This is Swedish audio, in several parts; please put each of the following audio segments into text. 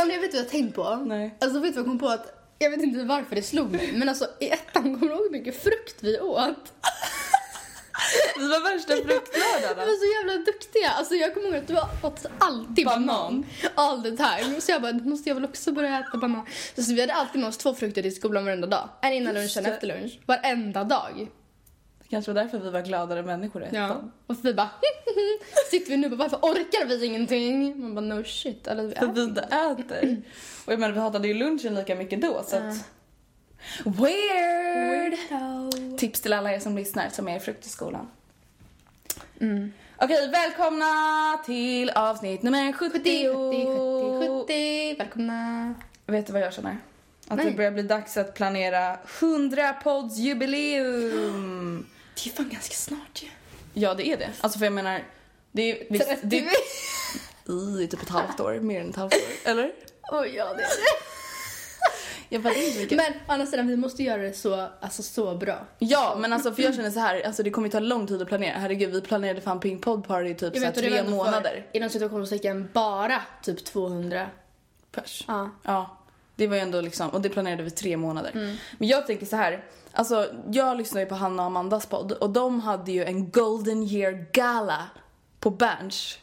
Alltså jag vet vad jag tänkt på? Nej. Alltså vet du vad jag kom på? att Jag vet inte varför det slog mig, men alltså i ettan kommer du ihåg hur mycket frukt vi åt? Vi var värsta Vi fruktlördarna. var så jävla duktiga. Alltså jag kommer ihåg att du åt alltid banan. Banan. All the time. Så jag bara, måste jag väl också börja äta banan. Så vi hade alltid med oss två frukter till skolan varenda dag. En innan lunch, en det. efter lunch. Varenda dag. Kanske var därför vi var gladare människor i ettan. Ja. Och vi bara, sitter vi nu och bara, varför orkar vi ingenting? Man bara, no shit. Eller vi För äter vi inte äter. Och jag menar, vi hatade ju lunchen lika mycket då så att... Weird! Tips till alla er som lyssnar som är i fruktiskolan. Mm. Okej, välkomna till avsnitt nummer 70. 70, 70, 70. Välkomna. Vet du vad jag känner? Att Nej. det börjar bli dags att planera 100 podds jubileum. Det är fan ganska snart ju. Ja, det är det. Alltså för jag menar, det är, visst, det, är, är typ ett halvt år, mer än ett halvt år. Eller? Oj, ja det är det. Jag vet inte vilket. Men å andra sidan, vi måste göra det så, alltså, så bra. Ja, men alltså för jag känner så här, alltså det kommer ju ta lång tid att planera. Herregud, vi planerade fan Pink Pod Party typ så här och det var tre för, månader. Inom situationstecken bara typ 200. Pers. Ja. Ja, det var ju ändå liksom, och det planerade vi tre månader. Mm. Men jag tänker så här, alltså jag lyssnar ju på Hanna och Amandas podd och de hade ju en Golden Year Gala på Berns.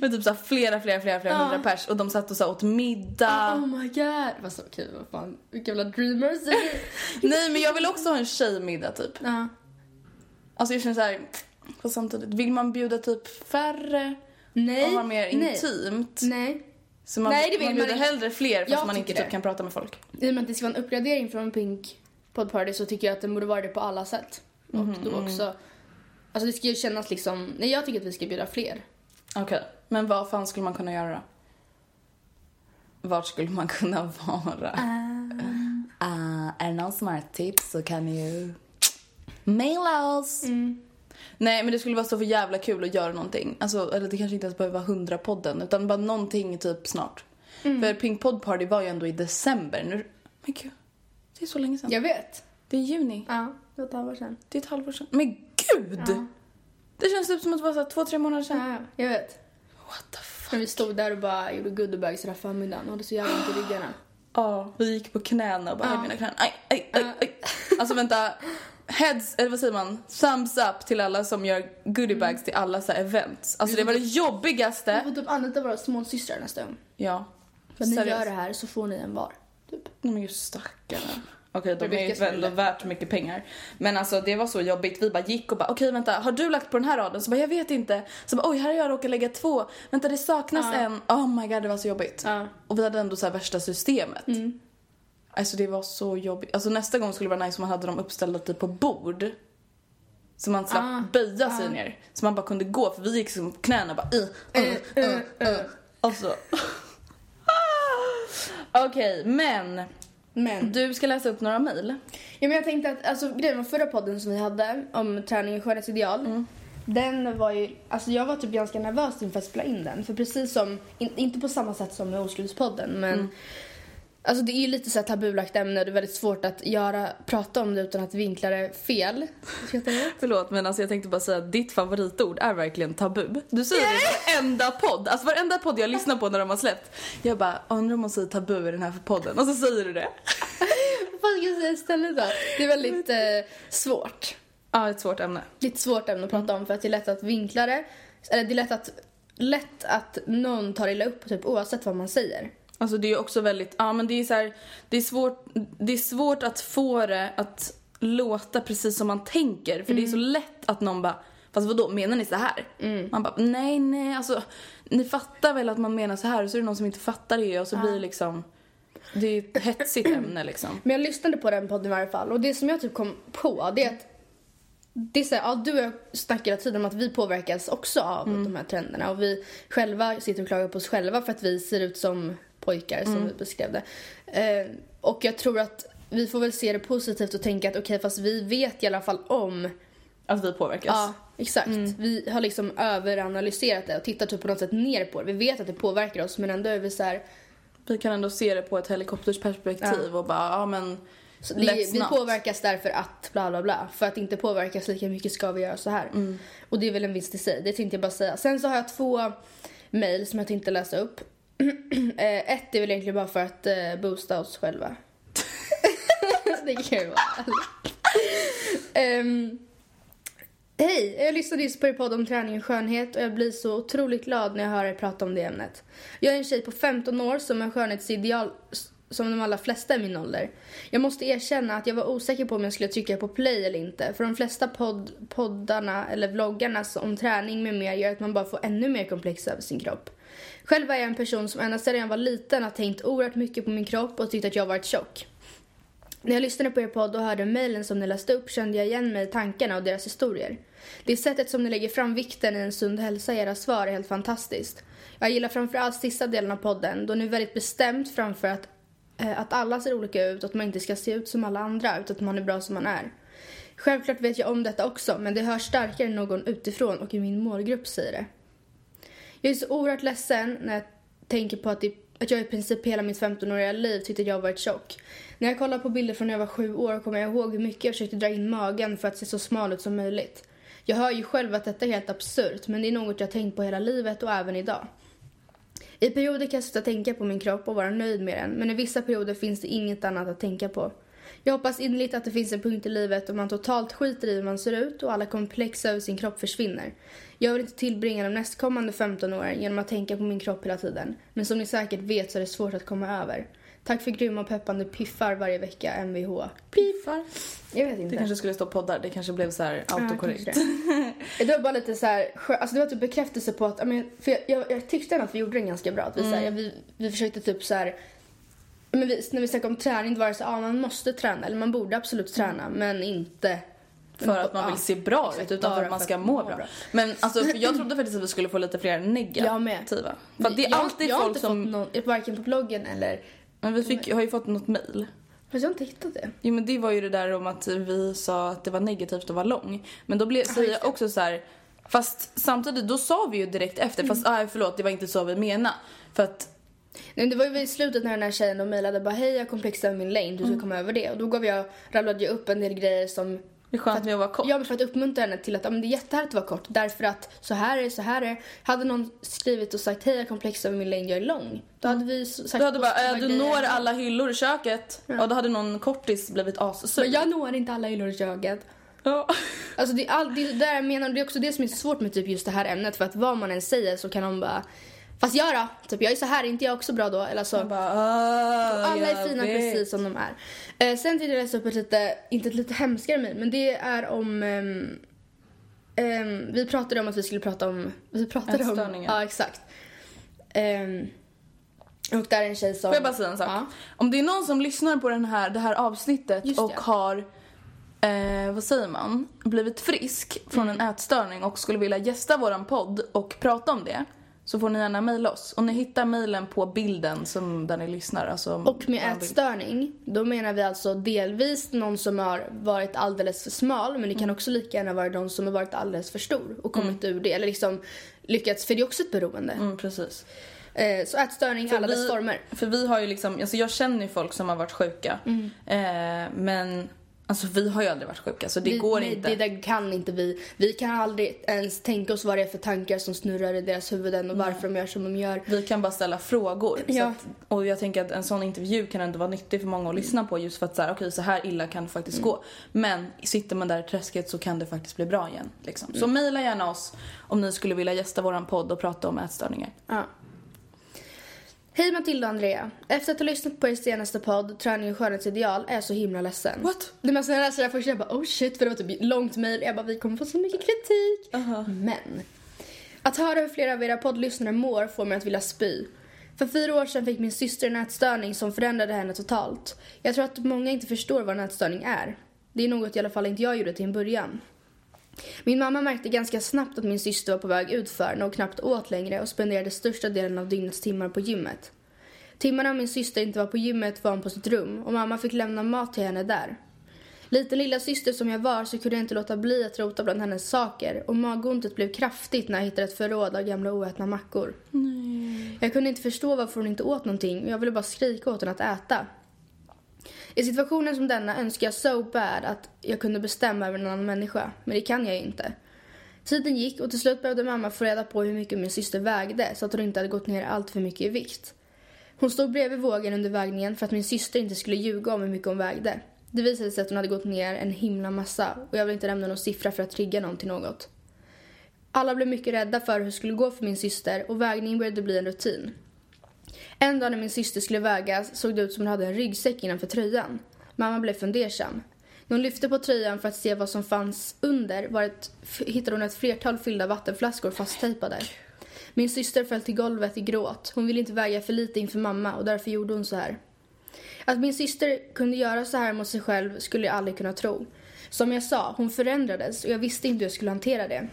Med typ så flera, flera, flera, flera Mm. Ja. hundra pers och de satt och så åt middag. Oh my god. Det var så kul, vad fan. Vilka jävla dreamers. Nej men jag vill också ha en tjejmiddag typ. ja. Alltså jag känner så här, fast samtidigt, vill man bjuda typ färre Nej. och ha mer nej. intimt? Nej. Så man, Nej, det vill man man bjuder inte. hellre fler fast Jag man inte typ kan prata med folk. I och med att det ska vara en uppgradering från Pink Pod Party så tycker jag att det borde vara det på alla sätt. Mhm, Och då också... Alltså det ska ju kännas liksom... Nej, jag tycker att vi ska bjuda fler. Okej, men vad fan skulle man kunna göra då? Vart skulle man kunna vara? Ah, är det någon som har ett tips så kan ni ju maila oss. Nej men det skulle vara så för jävla kul att göra någonting. Alltså, eller det kanske inte ens behöver vara 100 podden utan bara någonting typ snart. För Pink Pod Party var ju ändå i december. Nu, men gud, det är så länge sedan. Jag vet. Det är juni. Ja, det var ett halvår sedan. Det är ett halvår sedan. Men gud! Ja. Det känns typ som att det var så två, tre månader sedan. Ja, jag vet. What the fuck? När vi stod där och bara gjorde goodiebags hela förmiddagen och hade så jävla ont i ryggarna. Ja, vi gick på knäna och bara, Ja. mina knän, aj, aj, aj, aj. Alltså vänta, heads, eller vad säger man, thumbs up till alla som gör goodiebags till alla så här events. Alltså det var det Vi jobbigaste. får typ anlita våra småsystrar nästa gång. Ja. För ni gör det här så får ni en var. Typ. Nej men gud stackarna. Okej, de är ju ändå värt mycket pengar. Men alltså det var så jobbigt. Vi bara gick och bara okej vänta, har du lagt på den här raden? Så bara jag vet inte. Så bara oj, här har jag råkat lägga två. Vänta det saknas Ja. en. Oh my god det var så jobbigt. Ja. Och vi hade ändå så värsta systemet. Mm. Alltså det var så jobbigt. Alltså nästa gång skulle det vara nice om man hade dem uppställda typ på bord. Så man slapp Ah, böja sig ner. Så man bara kunde gå för vi gick som knäna och bara uh, uh, uh, uh. Alltså. Okej, men Men, du ska läsa upp några mejl. ja, men jag tänkte att alltså, grejen med förra podden som vi hade om träning och skönhetsideal. Den var ju, alltså jag var typ ganska nervös inför att spela in den. För precis som, in, inte på samma sätt som med Oskulspodden men Alltså det är ju lite så här tabulagt ämne och det är väldigt svårt att göra, prata om det utan att vinkla det fel. Förlåt men alltså jag tänkte bara säga att ditt favoritord är verkligen tabu. Du säger det i varenda podd, alltså varenda podd jag lyssnar på när de har släppt. Jag bara undrar om man säger tabu i den här podden och så säger du det. Vad ska jag säga istället då? Det är väldigt eh, svårt. Ja, ett svårt ämne. lite svårt ämne att prata om för att det är lätt att vinkla det. Eller det är lätt att, lätt att någon tar illa upp typ oavsett vad man säger. Alltså det är också väldigt, ja men det är så här, det är svårt, det är svårt att få det att låta precis som man tänker. För det är så lätt att någon bara Fast vadå, menar ni så här? Man bara, nej nej alltså ni fattar väl att man menar så här och så är det någon som inte fattar det. Och så blir det liksom Det är ett hetsigt ämne liksom. Men jag lyssnade på den podden i varje fall och det som jag typ kom på det är att det är så här, ja, du och jag snackar hela tiden om att vi påverkas också av de här trenderna och vi själva sitter och klagar på oss själva för att vi ser ut som pojkar som vi beskrev det. Eh, och jag tror att vi får väl se det positivt och tänka att okej fast vi vet i alla fall om Att vi påverkas. Ja, exakt. Vi har liksom överanalyserat det och tittar typ på något sätt ner på det. Vi vet att det påverkar oss men ändå är vi så här, Vi kan ändå se det på ett helikoptersperspektiv och bara, ja men så vi, vi påverkas därför att bla bla bla. För att inte påverkas lika mycket ska vi göra så här. Och det är väl en vinst i sig, det tänkte jag bara säga. Sen så har jag två mejl som jag tänkte läsa upp. Eh, ett är väl egentligen bara för att eh, boosta oss själva. det kan ju vara. um, Hej, jag lyssnade just på er podd om träning och skönhet och jag blir så otroligt glad när jag hör er prata om det ämnet. Jag är en tjej på 15 år som har skönhetsideal som de allra flesta i min ålder. Jag måste erkänna att jag var osäker på om jag skulle trycka på play eller inte. För de flesta podd, poddarna eller vloggarna om träning med mer gör att man bara får ännu mer komplex över sin kropp. Själv är jag en person som ända sedan jag var liten har tänkt oerhört mycket på min kropp och tyckt att jag varit tjock. När jag lyssnade på er podd och hörde mejlen som ni läste upp kände jag igen mig i tankarna och deras historier. Det sättet som ni lägger fram vikten i en sund hälsa i era svar är helt fantastiskt. Jag gillar framförallt sista delen av podden då ni väldigt bestämt framför att, eh, att alla ser olika ut och att man inte ska se ut som alla andra utan att man är bra som man är. Självklart vet jag om detta också men det hörs starkare än någon utifrån och i min målgrupp säger det. Jag är så oerhört ledsen när jag tänker på att, det, att jag i princip hela mitt 15-åriga liv tyckte att jag varit tjock. När jag kollar på bilder från när jag var sju år kommer jag ihåg hur mycket jag försökte dra in magen för att se så smal ut som möjligt. Jag hör ju själv att detta är helt absurt men det är något jag har tänkt på hela livet och även idag. I perioder kan jag sluta tänka på min kropp och vara nöjd med den men i vissa perioder finns det inget annat att tänka på. Jag hoppas innerligt att det finns en punkt i livet då man totalt skiter i hur man ser ut och alla komplex över sin kropp försvinner. Jag vill inte tillbringa de nästkommande 15 åren genom att tänka på min kropp hela tiden. Men som ni säkert vet så är det svårt att komma över. Tack för grymma och peppande piffar varje vecka, Mvh. Piffar. Jag vet inte. Det kanske skulle stå poddar, det kanske blev så här autokorrekt. Ja, det. det var bara lite så här, alltså det var typ bekräftelse på att, för jag, jag, jag tyckte ändå att vi gjorde den ganska bra. Att vi, så här, vi, vi försökte typ så här, men vi, när vi snackade om träning var det så ja man måste träna, eller man borde absolut träna, men inte För att man vill se bra ut utan för att man ska att må bra. bra. Men alltså jag trodde faktiskt att vi skulle få lite fler Jag med. negativa. För att det är jag, alltid jag har folk inte som... fått någon, varken på bloggen eller, Men vi fick, har ju fått något mail. fast jag har inte hittat det. Jo men det var ju det där om att vi sa att det var negativt att vara lång. Men då blev, säger jag också så här. Fast samtidigt, då sa vi ju direkt efter, fast ah, förlåt det var inte så vi menade. För att, Nej, det var ju vid slutet när den här tjejen då mejlade bara hej jag har komplex över min längd, du ska komma över det. Och då gav jag, rabblade jag upp en del grejer som det är skönt med att vara kort. Ja, men för att uppmuntra henne till att ja, men det är jättehärligt att vara kort. Därför att så här är det, så här är det. Hade någon skrivit och sagt hej jag har komplex över min längd, jag är lång. Då hade vi s- sagt Du hade bara, äh, du grejer. når alla hyllor i köket. Och då hade någon kortis blivit assur. Men jag når inte alla hyllor i köket. Ja. Alltså det är, all, det är där jag menar, det är också det som är så svårt med typ just det här ämnet. För att vad man än säger så kan de bara Fast jag då? Typ jag är så här, är inte jag också bra då? Eller så. Jag bara, ah, Alla är fina vet. precis som de är. Eh, sen tänkte jag läsa upp ett lite, inte ett lite hemskare mejl, men det är om... ehm, ehm, vi pratade om att vi skulle prata om... Vi pratade om... Ätstörningar. Ja, exakt. Ehm, och där är en tjej som... Får jag bara säga en sak? Ja. Om det är någon som lyssnar på den här, det här avsnittet Just det. och har, eh, vad säger man, blivit frisk från Mm. en ätstörning och skulle vilja gästa våran podd och prata om det. Så får ni gärna mejla oss. Och ni hittar mejlen på bilden som där ni lyssnar. Alltså, Och med ätstörning, då menar vi alltså delvis någon som har varit alldeles för smal men det Mm. kan också lika gärna vara någon som har varit alldeles för stor och kommit ur det. Eller liksom lyckats, för det är också ett beroende. Mm, precis. Eh, så ätstörning i alla vi, dess former. För vi har ju liksom, alltså jag känner ju folk som har varit sjuka. Mm. Eh, men alltså vi har ju aldrig varit sjuka så det vi, går nej, inte. Det kan inte vi. Vi kan aldrig ens tänka oss vad det är för tankar som snurrar i deras huvuden och varför de gör som de gör. Vi kan bara ställa frågor. Så Ja. att, och jag tänker att en sån intervju kan ändå vara nyttig för många att lyssna på just för att så här, okej så här illa kan det faktiskt Mm. gå. Men sitter man där i träsket så kan det faktiskt bli bra igen. Liksom. Så Mm. mejla gärna oss om ni skulle vilja gästa våran podd och prata om ätstörningar. Ja. Hej Matilda och Andrea. Efter att ha lyssnat på er senaste podd, Träning och skönhetsideal, är jag så himla ledsen. What? Det mesta jag läste det här först, jag bara oh shit, för det var typ långt mejl. Jag bara vi kommer få så mycket kritik. Men. Att höra hur flera av era poddlyssnare mår får mig att vilja spy. För fyra år sedan fick min syster en ätstörning som förändrade henne totalt. Jag tror att många inte förstår vad en ätstörning är. Det är något i alla fall inte jag gjorde till en början. Min mamma märkte ganska snabbt att min syster var på väg utför när hon knappt åt längre och spenderade största delen av dygnets timmar på gymmet. Timmarna min syster inte var på gymmet var hon på sitt rum och mamma fick lämna mat till henne där. Liten lilla syster som jag var så kunde jag inte låta bli att rota bland hennes saker och magontet blev kraftigt när jag hittade ett förråd av gamla oätna mackor. Jag kunde inte förstå varför hon inte åt någonting och jag ville bara skrika åt henne att äta. I situationen som denna önskar jag so bad att jag kunde bestämma över en annan människa, men det kan jag ju inte. Tiden gick och till slut behövde mamma få reda på hur mycket min syster vägde så att hon inte hade gått ner allt för mycket i vikt. Hon stod bredvid vågen under vägningen för att min syster inte skulle ljuga om hur mycket hon vägde. Det visade sig att hon hade gått ner en himla massa och jag vill inte nämna någon siffra för att trigga någon till något. Alla blev mycket rädda för hur det skulle gå för min syster och vägningen började bli en rutin. En dag när min syster skulle vägas såg det ut som hon hade en ryggsäck innanför tröjan. Mamma blev fundersam. När hon lyfte på tröjan för att se vad som fanns under var ett, hittade hon ett flertal fyllda vattenflaskor fasttejpade. Min syster föll till golvet i gråt. Hon ville inte väga för lite inför mamma och därför gjorde hon så här. Att min syster kunde göra så här mot sig själv skulle jag aldrig kunna tro. Som jag sa, hon förändrades och jag visste inte hur jag skulle hantera det.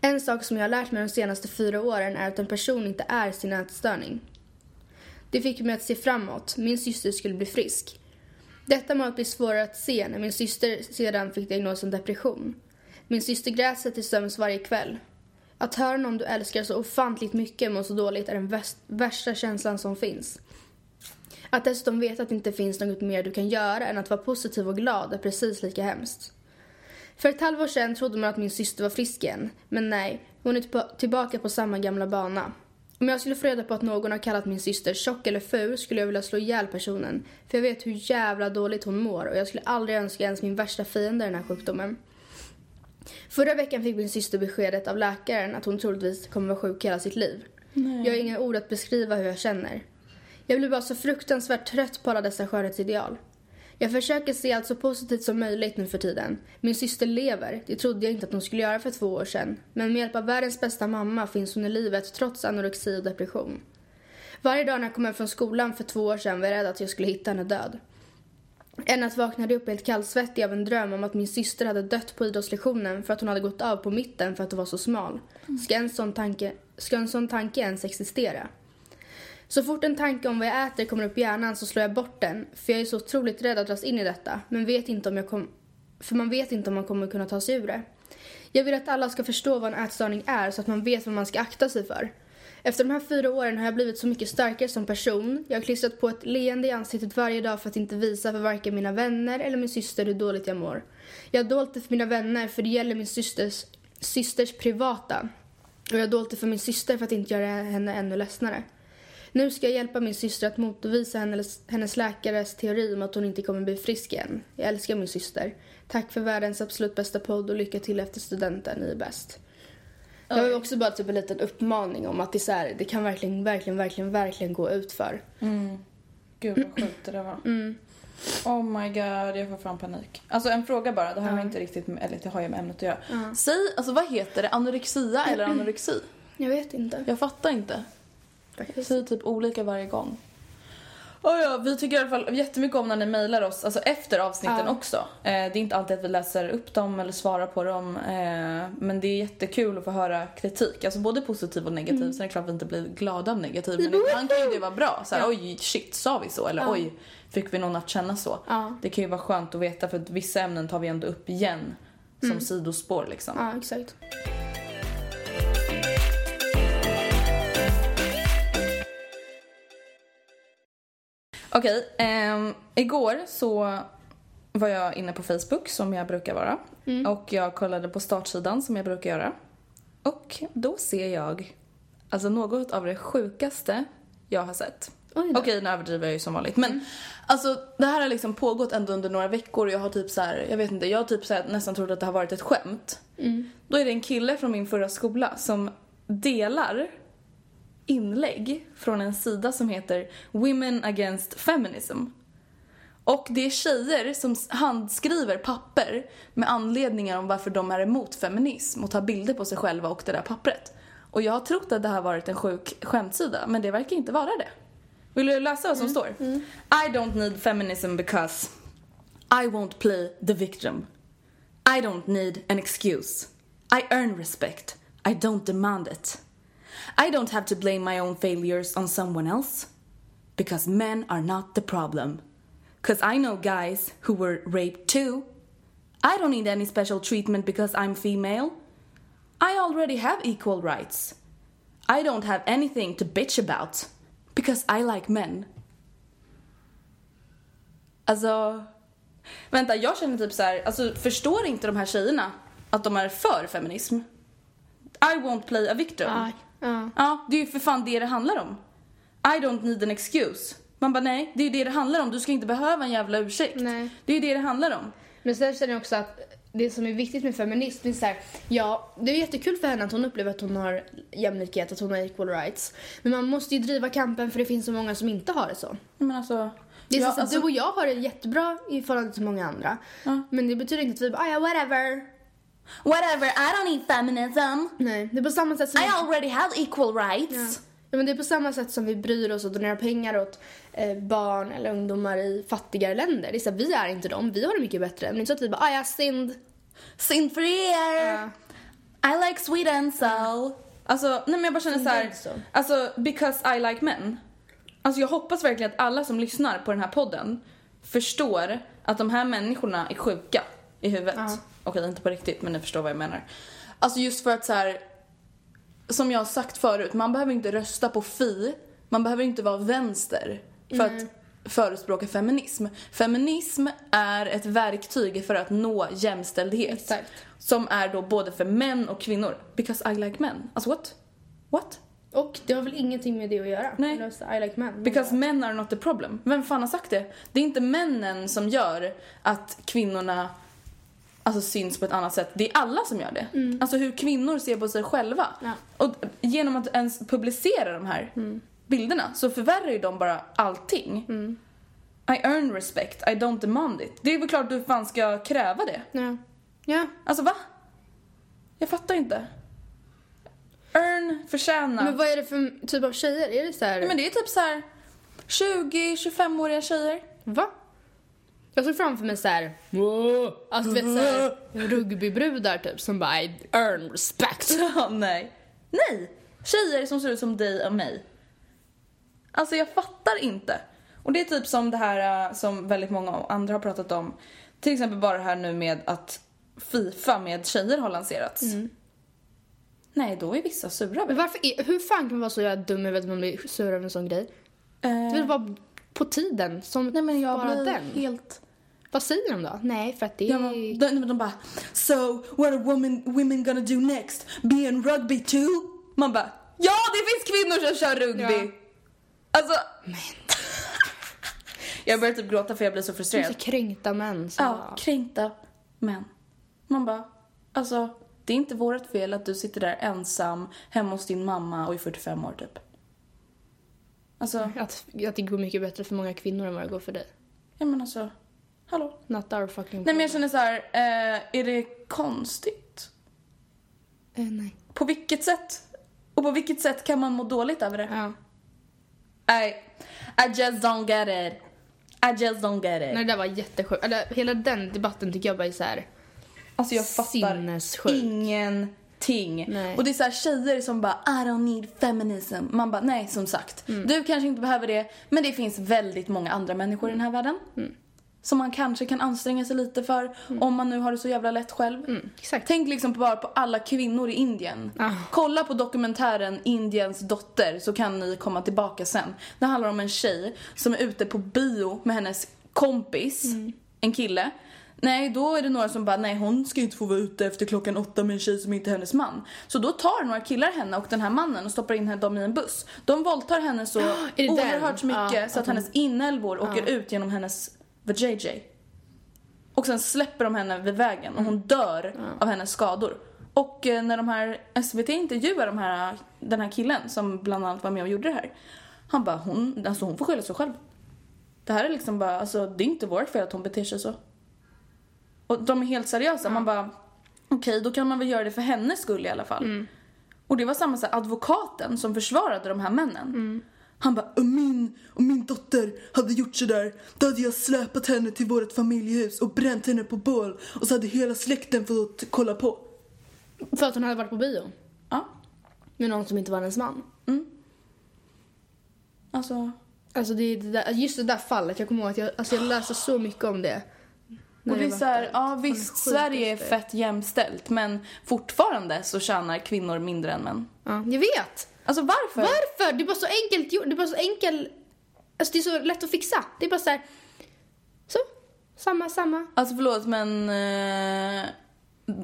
En sak som jag har lärt mig de senaste fyra åren är att en person inte är sin ätstörning. Det fick mig att se framåt. Min syster skulle bli frisk. Detta målet blev svårare att se när min syster sedan fick diagnosen depression. Min syster grät sig till sömns varje kväll. Att höra någon du älskar så ofantligt mycket må så dåligt är den värsta känslan som finns. Att dessutom veta att det inte finns något mer du kan göra än att vara positiv och glad är precis lika hemskt. För ett halvår sedan trodde man att min syster var frisk igen. Men nej, hon är tillbaka på samma gamla bana. Om jag skulle få reda på att någon har kallat min syster tjock eller ful skulle jag vilja slå ihjäl personen. För jag vet hur jävla dåligt hon mår och jag skulle aldrig önska ens min värsta fiende den här sjukdomen. Förra veckan fick min syster beskedet av läkaren att hon troligtvis kommer vara sjuk hela sitt liv. Jag har inga ord att beskriva hur jag känner. Jag blir bara så fruktansvärt trött på alla dessa skönhetsideal. Jag försöker se allt så positivt som möjligt nu för tiden. Min syster lever, det trodde jag inte att hon skulle göra för två år sedan. Men med hjälp av världens bästa mamma finns hon i livet trots anorexi och depression. Varje dag när jag kom hem från skolan för två år sedan var jag rädd att jag skulle hitta henne död. En natt vaknade jag upp helt kallsvettig av en dröm om att min syster hade dött på idrottslektionen för att hon hade gått av på mitten för att hon var så smal. Ska en sån tanke, ska en sån tanke ens existera? Så fort en tanke om vad jag äter kommer upp i hjärnan så slår jag bort den för jag är så otroligt rädd att dras in i detta men vet inte om jag kom, för man vet inte om man kommer kunna ta sig ur det. Jag vill att alla ska förstå vad en ätstörning är så att man vet vad man ska akta sig för. Efter de här fyra åren har jag blivit så mycket starkare som person. Jag har klistrat på ett leende i ansiktet varje dag för att inte visa för varken mina vänner eller min syster hur dåligt jag mår. Jag har dolt det för mina vänner för det gäller min systers, systers privata. Och jag har dolt det för min syster för att inte göra henne ännu ledsnare. Nu ska jag hjälpa min syster att motbevisa hennes, hennes läkares teori om att hon inte kommer bli frisk igen. Jag älskar min syster. Tack för världens absolut bästa podd och lycka till efter studenten. Ni är bäst. Det var ju också bara typ en liten uppmaning om att det, så här, det kan verkligen, verkligen, verkligen, verkligen gå ut för. Gud vad sjukt det där var. Mm. Oh my god, jag får fan panik. Alltså en fråga bara, det har inte riktigt med, eller det har ju med ämnet att göra. Säg, alltså vad heter det? Anorexia eller anorexi? Jag vet inte. Jag fattar inte. Faktiskt. Säg typ olika varje gång. Oh ja, vi tycker i alla fall jättemycket om när ni mejlar oss, alltså efter avsnitten Ja. också. Eh, det är inte alltid att vi läser upp dem eller svarar på dem, eh, men det är jättekul att få höra kritik. Alltså både positiv och negativ. Mm. Sen är det klart att vi inte blir glada av negativ, men ibland kan ju det vara bra. Så här, Ja. oj, shit, sa vi så? Eller oj, fick vi någon att känna så? Ja. Det kan ju vara skönt att veta för att vissa ämnen tar vi ändå upp igen som sidospår liksom. Ja, exakt. Okej, ehm, igår så var jag inne på Facebook som jag brukar vara. Och jag kollade på startsidan som jag brukar göra. Och då ser jag alltså något av det sjukaste jag har sett. Okej, nu överdriver jag ju som vanligt. Men alltså det här har liksom pågått ändå under några veckor och jag har typ så här, jag vet inte, jag har typ så här, nästan trott att det har varit ett skämt. Då är det en kille från min förra skola som delar inlägg från en sida som heter Women Against Feminism. Och det är tjejer som handskriver papper med anledningar om varför de är emot feminism och tar bilder på sig själva och det där pappret. Och jag har trott att det här varit en sjuk skämtsida, men det verkar inte vara det. Vill du läsa vad som står? I don't need feminism because I won't play the victim. I don't need an excuse. I earn respect. I don't demand it. I don't have to blame my own failures on someone else. Because men are not the problem. Because I know guys who were raped too. I don't need any special treatment because I'm female. I already have equal rights. I don't have anything to bitch about. Because I like men. Alltså... Vänta, jag känner typ så här, alltså förstår inte de här tjejerna att de är för feminism? I won't play a victim. Aj. Ja. Ja, det är ju för fan det det handlar om. I don't need an excuse. Man bara nej, det är ju det det handlar om. Du ska inte behöva en jävla ursäkt. Nej. Det är ju det det handlar om. Men sen känner jag också att det som är viktigt med feminism är så här, ja, det är jättekul för henne att hon upplever att hon har jämlikhet, att hon har equal rights. Men man måste ju driva kampen för det finns så många som inte har det så. Men alltså... Det är ja, så alltså, du och jag har det jättebra i förhållande till många andra. Ja. Men det betyder inte att vi bara, "Ah, ja whatever. Whatever, I don't need feminism. Nej, det är på samma sätt som I vi, already have equal rights. ja. ja, men det är på samma sätt som vi bryr oss och donerar pengar åt eh, barn eller ungdomar i fattigare länder. Det är så här, vi är inte dem, vi har det mycket bättre. Men det är inte så att vi bara, ah, ja synd. Synd för er. Ja. I like Sweden so. Alltså, nej men jag bara känner så här. Så. Alltså, because I like men. Alltså jag hoppas verkligen att alla som lyssnar på den här podden förstår att de här människorna är sjuka i huvudet. Ja. Okej, inte på riktigt, men ni förstår vad jag menar. Alltså just för att så här, som jag har sagt förut, man behöver inte rösta på Fi, man behöver inte vara vänster för att förespråka feminism. Feminism är ett verktyg för att nå jämställdhet. Exakt. Som är då både för män och kvinnor. Because I like men. Alltså what? What? Och det har väl ingenting med det att göra? Nej. I like men. Because men are not the problem. Vem fan har sagt det? Det är inte männen som gör att kvinnorna alltså, syns på ett annat sätt. Det är alla som gör det. Alltså hur kvinnor ser på sig själva. Ja. Och genom att ens publicera de här bilderna så förvärrar ju de bara allting. I earn respect, I don't demand it. Det är väl klart du fan ska kräva det. Ja. Ja. Alltså va? Jag fattar inte. Earn, förtjäna. Men vad är det för typ av tjejer? Är det så här... Nej, men det är typ så här 20-25-åriga tjejer. Va? Jag såg framför mig så här. "Wow." Alltså du vet så här, rugbybrudar typ som bara I earn respect. Ja, nej. Nej! Tjejer som ser ut som dig och mig. Alltså jag fattar inte. Och det är typ som det här äh, som väldigt många andra har pratat om. Till exempel bara det här nu med att Fifa med tjejer har lanserats. Nej, då är vissa sura Men varför är, hur fan kan man vara så jävla dum över att man blir sur över en sån grej? Det är väl bara på tiden som Nej men jag bara blir den. helt... Vad säger de då? Nej, för att det är... Ja, men, de, de bara So what are women, women gonna do next? Be in rugby too? Man bara Ja det finns kvinnor som kör rugby! Ja. Alltså Jag börjar typ gråta för jag blir så så frustrerad. kränkta män som Ja, kränkta män. Man bara Alltså det är inte vårt fel att du sitter där ensam hemma hos din mamma och är 45 år typ. Alltså, att, att det går mycket bättre för många kvinnor än vad det går för dig. ja men alltså Hallå? Not our fucking Nej men jag känner så här, eh, är det konstigt? Eh, nej. På vilket sätt? Och på vilket sätt kan man må dåligt över det? Ja. Nej. I just don't get it. I just don't get it. Nej, det där var jättesjukt. Eller, hela den debatten tycker jag bara är så här. Alltså jag fattar Sinnessjukt. Ingenting. Nej. Och det är så här tjejer som bara I don't need feminism. Man bara nej som sagt. Mm. Du kanske inte behöver det men det finns väldigt många andra människor i den här världen. Mm. Som man kanske kan anstränga sig lite för om man nu har det så jävla lätt själv. Mm. Tänk liksom bara på alla kvinnor i Indien. Ah. Kolla på dokumentären Indiens dotter så kan ni komma tillbaka sen. Det handlar om en tjej som är ute på bio med hennes kompis, Mm. en kille. Nej, då är det några som bara, nej hon ska inte få vara ute efter klockan åtta med en tjej som inte är hennes man. Så då tar några killar henne och den här mannen och stoppar in henne- dem i en buss. De våldtar henne så den? oerhört mycket Ja, så att hon- hennes inälvor åker ut genom hennes vajayjay. Och sen släpper de henne vid vägen och hon Mm. dör av hennes skador. Och eh, när de här SVT intervjuar de här, den här killen som bland annat var med och gjorde det här. Han bara, hon, alltså hon får skylla sig själv. Det här är liksom bara, alltså det är inte vårt fel att hon beter sig så. Och de är helt seriösa. Man bara, okej då kan man väl göra det för hennes skull i alla fall. Mm. Och det var samma här, advokaten som försvarade de här männen. Mm. Han bara, om min, om min dotter hade gjort sådär, då hade jag släpat henne till vårt familjehus och bränt henne på bål och så hade hela släkten fått kolla på. För att hon hade varit på bio. Ja, Med någon som inte var hennes man. alltså. Alltså det är det där, just det där fallet, jag kommer ihåg att jag, alltså jag läste så mycket om det. Och det är så här, ja visst, Sverige är fett jämställt men fortfarande så tjänar kvinnor mindre än män. Ja, jag vet! Alltså varför? Varför? Det är bara så enkelt gjort. Det är bara så enkel... Alltså det är så lätt att fixa. Det är bara så här... Så. Samma, samma. Alltså förlåt men eh,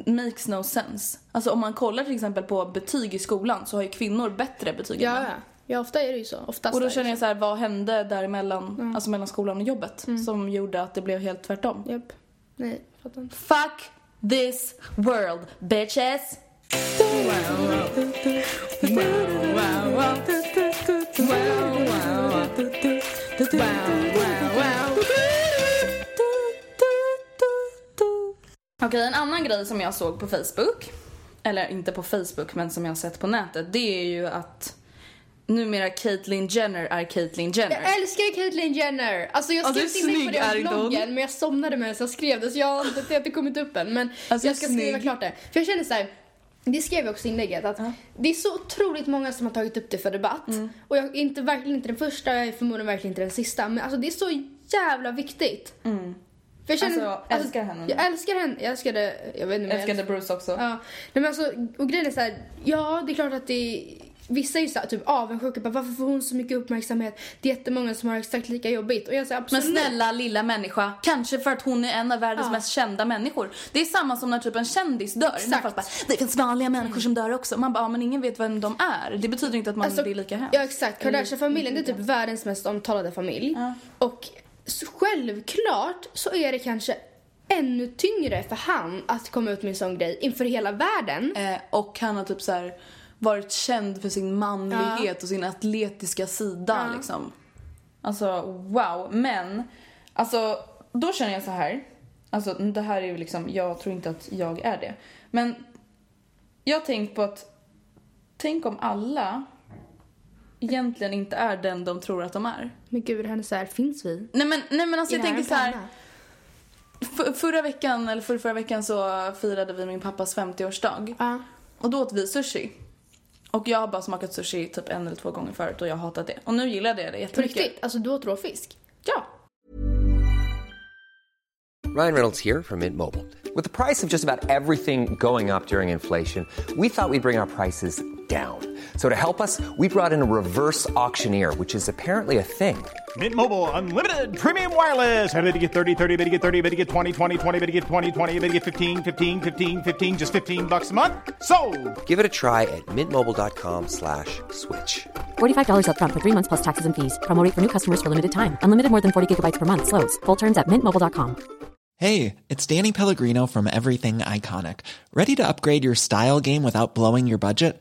makes no sense. Alltså om man kollar till exempel på betyg i skolan så har ju kvinnor bättre betyg än män. ja. Ja, ofta är det ju så. Oftast Och då känner jag så. här, vad hände däremellan, alltså mellan skolan och jobbet som gjorde att det blev helt tvärtom? Japp. Nej, fattar inte. Fuck this world, bitches! Okej, en annan grej som jag såg på Facebook, eller inte på Facebook men som jag har sett på nätet, det är ju att numera Caitlyn Jenner är Caitlyn Jenner. Jag älskar Caitlyn Jenner! Alltså jag Ja, skrev är in mig på det bloggen men jag somnade medan jag skrev det så jag har inte, inte kommit upp än. Men Alltså, jag ska skriva snygg. klart det. För jag känner så här. Det skrev jag också i inlägget att det är så otroligt många som har tagit upp det för debatt. Mm. Och jag är inte, verkligen inte den första, jag är förmodligen verkligen inte den sista. Men alltså det är så jävla viktigt. För jag känner, Alltså, älskar henne. Jag älskar henne. Jag älskade, jag vet inte om jag Älskade Bruce också. Ja, nej men alltså, och grejen är så här, ja det är klart att det Vissa är ju så här, typ avundsjuka på varför får hon så mycket uppmärksamhet? Det är jättemånga som har exakt lika jobbigt. Och jag säger Men snälla lilla människa, kanske för att hon är en av världens Ja. mest kända människor. Det är samma som när typ en kändis dör. Exakt. folk bara, det finns vanliga människor som dör också. Man bara, ja, men ingen vet vem de är. Det betyder inte att man Alltså, blir lika hemskt. Ja exakt, Kardashian-familjen det är typ världens mest omtalade familj. Ja. Och självklart så är det kanske ännu tyngre för han att komma ut med en sån grej inför hela världen. Eh, och han har typ så här varit känd för sin manlighet och sin atletiska sida Ja. liksom. Alltså wow. Men, alltså då känner jag så här. Alltså det här är ju liksom, jag tror inte att jag är det. Men jag har tänkt på att, tänk om alla egentligen inte är den de tror att de är. Men gud, är så här, finns vi? Nej men, nej, men alltså I jag tänker så här. För, förra veckan, eller för, förra veckan så firade vi min pappas 50-årsdag. Ja. Och då åt vi sushi. Och jag har bara smakat sushi typ en eller två gånger förut och jag har hatat det. Och nu gillade jag det På jättemycket. riktigt? Alltså du åt rå fisk? Ja. Ryan Reynolds here from Mint Mobile. With the price of just about everything going up during inflation, we thought we'd bring our prices down. So to help us, we brought in a reverse auctioneer, which is apparently a thing. Mint Mobile unlimited premium wireless. Ready to get 30, 30, bit to get 30, bit to get 20, 20, 20, bit to get 20, 20, bit to get 15, 15, 15, 15 just 15 bucks a month. So, Give it a try at mintmobile.com slash switch. $45 upfront for three months plus taxes and fees. Promo for new customers for limited time. Unlimited more than 40 gigabytes per month. Slows. Full terms at mintmobile.com. Hey, it's Danny Pellegrino from Everything Iconic. Ready to upgrade your style game without blowing your budget?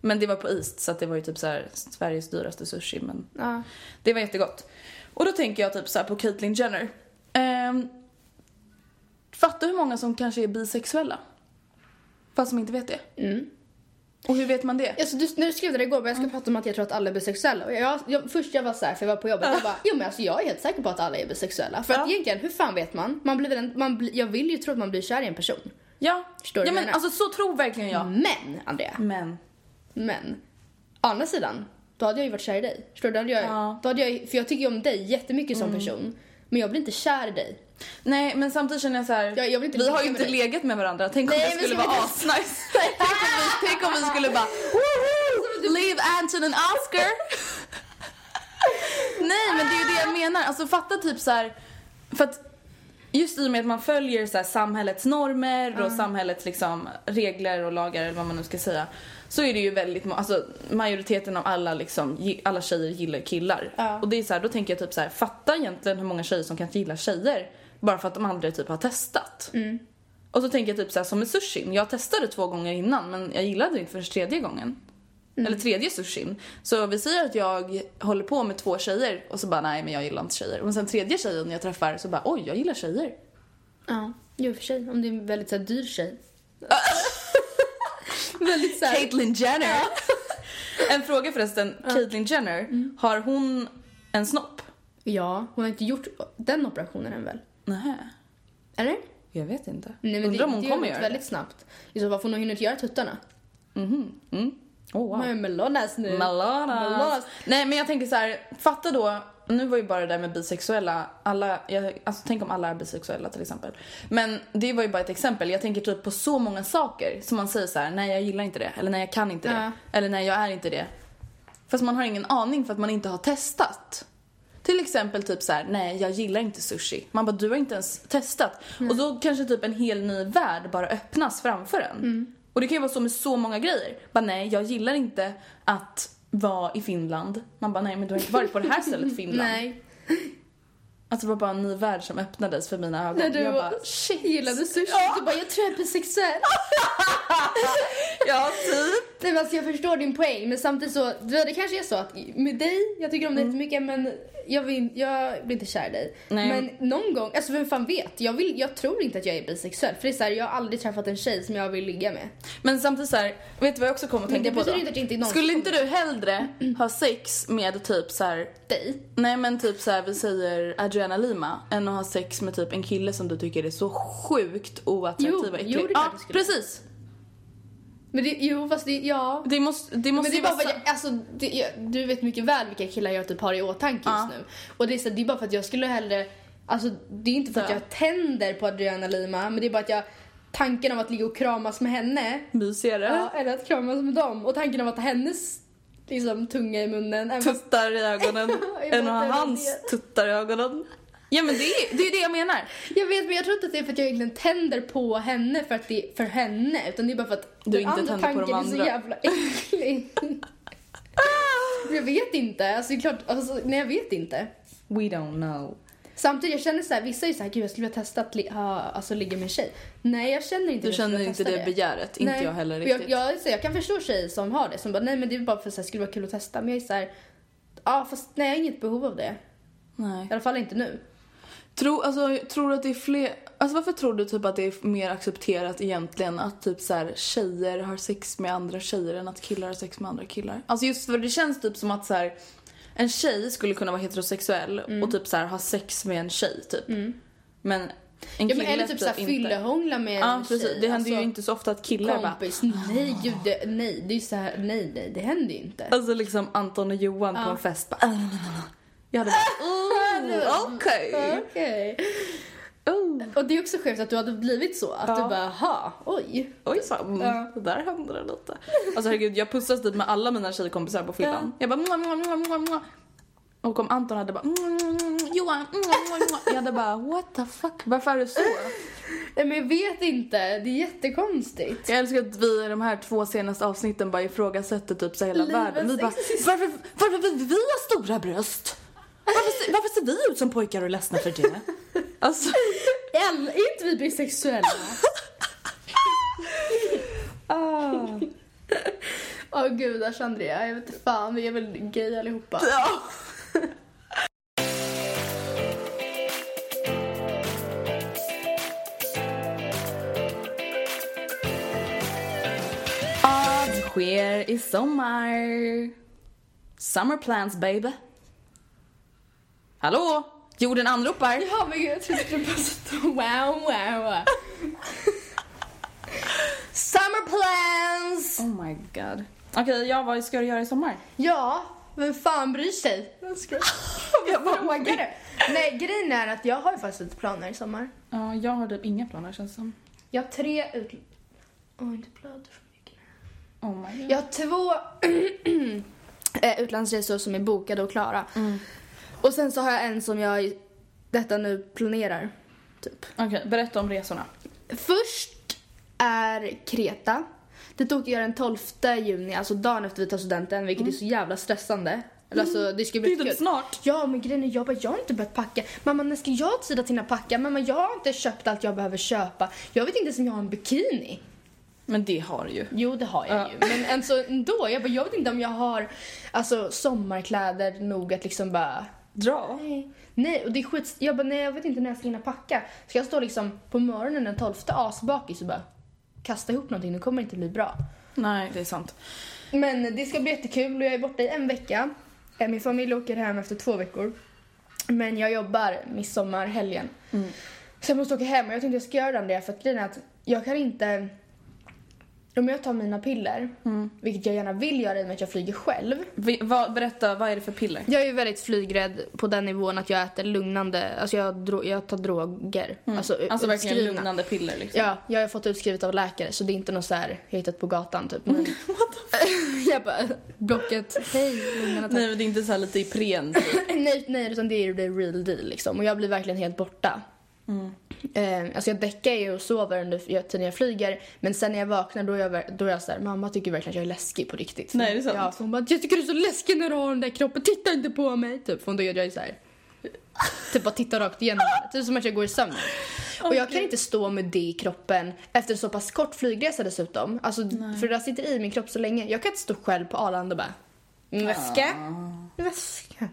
Men det var på East så att det var ju typ så här Sveriges dyraste sushi men Ja. det var jättegott. Och då tänker jag typ så här på Caitlyn Jenner. Ehm, fattar hur många som kanske är bisexuella? Fast som inte vet det. Och hur vet man det? Alltså, du, när du skrev det igår, men jag ska prata om att jag tror att alla är bisexuella. Och jag, jag, först jag var så här, för jag var på jobbet, jag bara, jo men alltså jag är helt säker på att alla är bisexuella. För att Ja. egentligen, hur fan vet man? man, blir en, man blir, jag vill ju tro att man blir kär i en person. Ja, Förstår ja men menar? alltså så tror verkligen jag. Men, Andrea, Men. Men. Å andra sidan, då hade jag ju varit kär i dig. Förstår du? Då hade jag, Ja. Mm. då hade jag, för jag tycker ju om dig jättemycket som person. Men jag blir inte kär i dig. Nej men samtidigt känner jag så här. Jag- jag vi har ju med inte dig. legat med varandra. Tänk om Nej, skulle vara asnice. tänk, om vi, tänk om vi skulle bara! Leave Anton and Oscar. Nej men det är ju det jag menar. Alltså fatta typ så här. För att just i och med att man följer så samhällets normer och samhällets liksom regler och lagar eller vad man nu ska säga. Så är det ju väldigt, alltså majoriteten av alla liksom, alla tjejer gillar killar. Ja. Och det är så här, då tänker jag typ så här, fatta egentligen hur många tjejer som kanske gillar tjejer. Bara för att de aldrig typ har testat. Och så tänker jag typ så här, som med sushin. Jag testade två gånger innan men jag gillade det inte förrän tredje gången. Eller tredje sushin. Så vi säger att jag håller på med två tjejer och så bara nej men jag gillar inte tjejer. Och sen tredje tjejen jag träffar så bara oj jag gillar tjejer. Ja, jo för sig. Om det är en väldigt så här, dyr tjej. väldigt så här, Caitlyn Jenner. en fråga förresten, Caitlyn Jenner, har hon en snopp? Ja, hon har inte gjort den operationen än väl? Nej, Eller? jag vet inte. Nej, men Undrar det, om hon det kommer göra gått väldigt snabbt. I så fall får hon hinna göra tuttarna. det. Mm. Oh, wow. Melonas nu. Melonas. Melonas. Nej men jag tänker så här, fatta då, nu var ju bara det där med bisexuella, alla, jag, alltså tänk om alla är bisexuella till exempel. Men det var ju bara ett exempel, jag tänker typ på så många saker som man säger så här: nej jag gillar inte det, eller nej jag kan inte det, Ja. eller nej jag är inte det. Fast man har ingen aning för att man inte har testat. Till exempel typ så här: nej jag gillar inte sushi. Man bara, du har inte ens testat. Och då kanske typ en hel ny värld bara öppnas framför en. Och det kan ju vara så med så många grejer. Bara nej, jag gillar inte att vara i Finland. Man bara, nej men du har inte varit på det här stället Finland. Nej. Alltså det var bara en ny värld som öppnades för mina ögon. När du jag bara, shit. gillade sushi. Du bara, jag tror jag är bisexuell. ja typ. Nej men alltså jag förstår din poäng men samtidigt så, det kanske är så att med dig, jag tycker om dig jättemycket men jag, vill, jag blir inte kär i dig. Nej. Men någon gång, alltså vem fan vet? Jag, vill, jag tror inte att jag är bisexuell för det är så här, jag har aldrig träffat en tjej som jag vill ligga med. Men samtidigt så här, vet du vad jag också kommer att tänka på då? inte inte Skulle inte du hellre ha sex med typ så här Dig? Nej men typ så här, vi säger Adriana Lima än att ha sex med typ en kille som du tycker är så sjukt oattraktiv och äcklig. jo, det är klart ja, jag skulle. precis. Men det, jo fast det, ja. Det måste, det måste Men det är bara för att jag, alltså, det, jag, du vet mycket väl vilka killar jag typ har i åtanke Ja. just nu. Och det är, så, det är bara för att jag skulle hellre, alltså det är inte för att jag tänder på Adriana Lima men det är bara att jag, tanken av att ligga och kramas med henne mysigare. Ja, eller att kramas med dem. Och tanken av att hennes liksom, tunga i munnen. Tuttar i ögonen ha vet hans tuttar i ögonen. Ja men det är det, är det jag menar. Jag vet men jag tror inte att det är för att jag egentligen tänder på henne för att det är för henne. Utan det är bara för att Du den inte andra tänder på de tanken är så andra. jävla äcklig. jag vet inte. Alltså, det är klart, alltså, nej jag vet inte. We don't know. Samtidigt jag känner så här, vissa är så här, gud jag skulle vilja testa att li- ha, alltså, ligga med en tjej. Nej jag känner inte Du känner inte testa det begäret, inte Nej, jag heller riktigt. Jag, jag, så jag kan förstå tjejer som har det, som bara nej men det är bara för att det skulle vara kul att testa. Men jag är så här, ja fast nej jag har inget behov av det. Nej. I alla fall inte nu. Tror, alltså, tror du att det är fler, alltså varför tror du typ att det är mer accepterat egentligen att typ så här, tjejer har sex med andra tjejer än att killar har sex med andra killar? Alltså just för det känns typ som att så här, en tjej skulle kunna vara heterosexuell och typ så här, ha sex med en tjej typ. Men En Ja, men eller typ såhär inte. fyllehångla med en Ja, precis. tjej. Det händer ju Alltså, inte så ofta att killar bara... kompis. Nej, gud, det, nej. Det är ju såhär, nej, nej, det händer ju inte. Alltså liksom Anton och Johan på en fest bara... "Ah, nej, nej, nej." Jag hade bara... "Oh, Okej. Okej. Oh. Och det är också sjukt att du hade blivit så. Att Ja. du bara, ha, oj. Oj, så, mm, Ja. det där hände det lite. Alltså herregud, jag pussas typ med alla mina tjejkompisar på fyllan. Jag bara... "Mua, mua, mua, mua, mua." Och om Anton hade bara... "Mua, mua, mua, Johan... mua, mua, mua." Jag hade bara... What the fuck? Varför är det så? Nej men jag vet inte, det är jättekonstigt. Jag älskar att vi i de här två senaste avsnitten bara ifrågasätter typ så hela Livets världen. Vi bara, varför, varför vill vi ha stora bröst? Varför, varför ser vi ut som pojkar och är ledsna för det? Alltså, El, är inte vi bisexuella? ah. Åh gudars Andrea, jag vet inte fan, vi är väl gay allihopa. ja. Vad sker i sommar? Summer plans baby. Hallå? Jorden anropar. Ja men gud, jag trodde du bara satt wow wow. Summer plans! Oh my god. Okej, ja vad ska du göra i sommar? Ja, vem fan bryr sig? Jag skojar. Jag Frågar du? Nej, grejen är att jag har ju faktiskt lite planer i sommar. Ja, jag har typ inga planer känns som. Jag har tre ut... Åh, inte blöder för mycket. Oh my god. Jag har två eh, utlandsresor som är bokade och klara. Och sen så har jag en som jag detta nu planerar. Typ. Okej, berätta om resorna. Först är Kreta. Dit åker jag den 12 juni, alltså dagen efter vi tar studenten, vilket är så jävla stressande. Eller Alltså, det ska bli Det är typ snart. Ja, men grejen är jag bara, jag har inte börjat packa. Mamma, när ska jag ha tid att hinna packa? Mamma, jag har inte köpt allt jag behöver köpa. Jag vet inte ens om jag har en bikini. Men det har du ju. Jo, det har jag Ja. ju. Men alltså ändå, jag, bara, jag vet inte om jag har alltså, sommarkläder nog att liksom bara... Dra. Nej. Nej, och det är skit... Jag bara, nej, jag vet inte när jag ska hinna packa. Ska jag stå liksom på morgonen den 12 asbakis och bara kasta ihop någonting? Det kommer inte bli bra. Nej, det är sant. Men det ska bli jättekul och jag är borta i en vecka. Eh, Min familj åker hem efter två veckor. Men jag jobbar midsommarhelgen. Så jag måste åka hem och jag tänkte jag ska göra det för att grejen är att jag kan inte... Om jag tar mina piller, vilket jag gärna vill göra i och med att jag flyger själv. Vi, vad, berätta, vad är det för piller? Jag är ju väldigt flygrädd på den nivån att jag äter lugnande, alltså jag, dro- jag tar droger. Alltså, Alltså verkligen lugnande piller liksom. Ja, jag har fått utskrivet av läkare så det är inte något så här jag hittat på gatan typ. Men... jag bara, Blocket, hej, lugnande tack. Nej men det är inte så här lite Ipren typ. nej, nej, utan det är the real deal liksom. Och jag blir verkligen helt borta. Eh, alltså jag däckar ju och sover under tiden jag flyger. Men sen när jag vaknar då är jag, då är jag så här, mamma tycker verkligen att jag är läskig på riktigt. Nej, är det sant? Ja, hon bara, jag tycker du är så läskig när du har den där kroppen, titta inte på mig. Typ, för hon tycker att jag är så här. Typ bara titta rakt igenom. Typ som att jag går i sömnen. Och jag kan inte stå med det i kroppen efter så pass kort flygresa dessutom. Alltså, för det där sitter i min kropp så länge. Jag kan inte stå själv på Arlanda och bara, "Mm, väska, väska.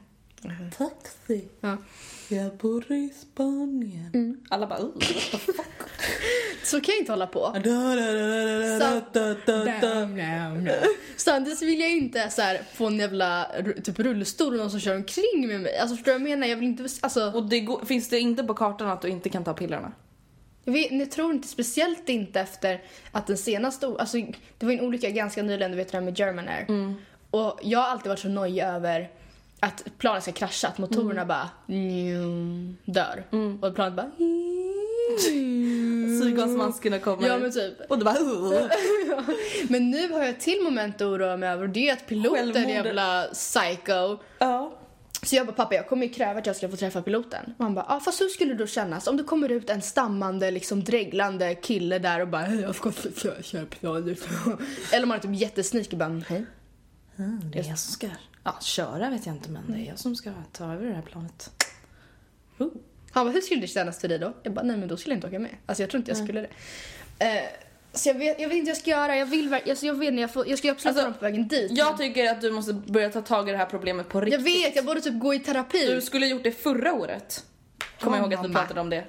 Taxi. Ja. Jag bor i Spanien. Alla bara, "Oh, what the fuck? Så kan jag inte hålla på. Samtidigt vill jag inte så här, få en jävla typ rullstol och någon som kör omkring med mig. Alltså förstår du vad jag menar? Jag vill inte, alltså, Och det går, finns det inte på kartan att du inte kan ta pillerna? jag, vet, jag tror inte, speciellt inte efter att den senaste, alltså det var en olycka ganska nyligen, du vet det här med German Air. Och jag har alltid varit så nojig över att planen ska krascha, att motorerna bara njum, dör. Och planet bara Syrgasmaskerna kommer. Ja men typ. Och du bara, "Ugh." Men nu har jag ett till moment att oroa mig över och det är att piloten är jävla psycho. Ja. Så jag bara, pappa jag kommer ju kräva att jag ska få träffa piloten. Och han bara, ah, fast hur skulle det då kännas om det kommer ut en stammande, liksom dreglande kille där och bara, hej jag ska köra, planet. Eller om han är typ jättesneaky bara, hej. Det är jag som ska, ja köra vet jag inte men det är jag som ska ta över det här planet. Oh. Han bara, hur skulle det kännas för dig då? Jag bara, nej men då skulle jag inte åka med. Alltså jag tror inte jag skulle det. Eh, så jag vet, jag vet inte vad jag ska göra. Jag vill alltså, jag vet inte, jag, får, jag ska absolut Alltså, på vägen dit. Jag tycker att du måste börja ta tag i det här problemet på jag riktigt. vet, jag borde typ gå i terapi. Du skulle gjort det förra året. Kommer jag ihåg att du mamma. pratade om det.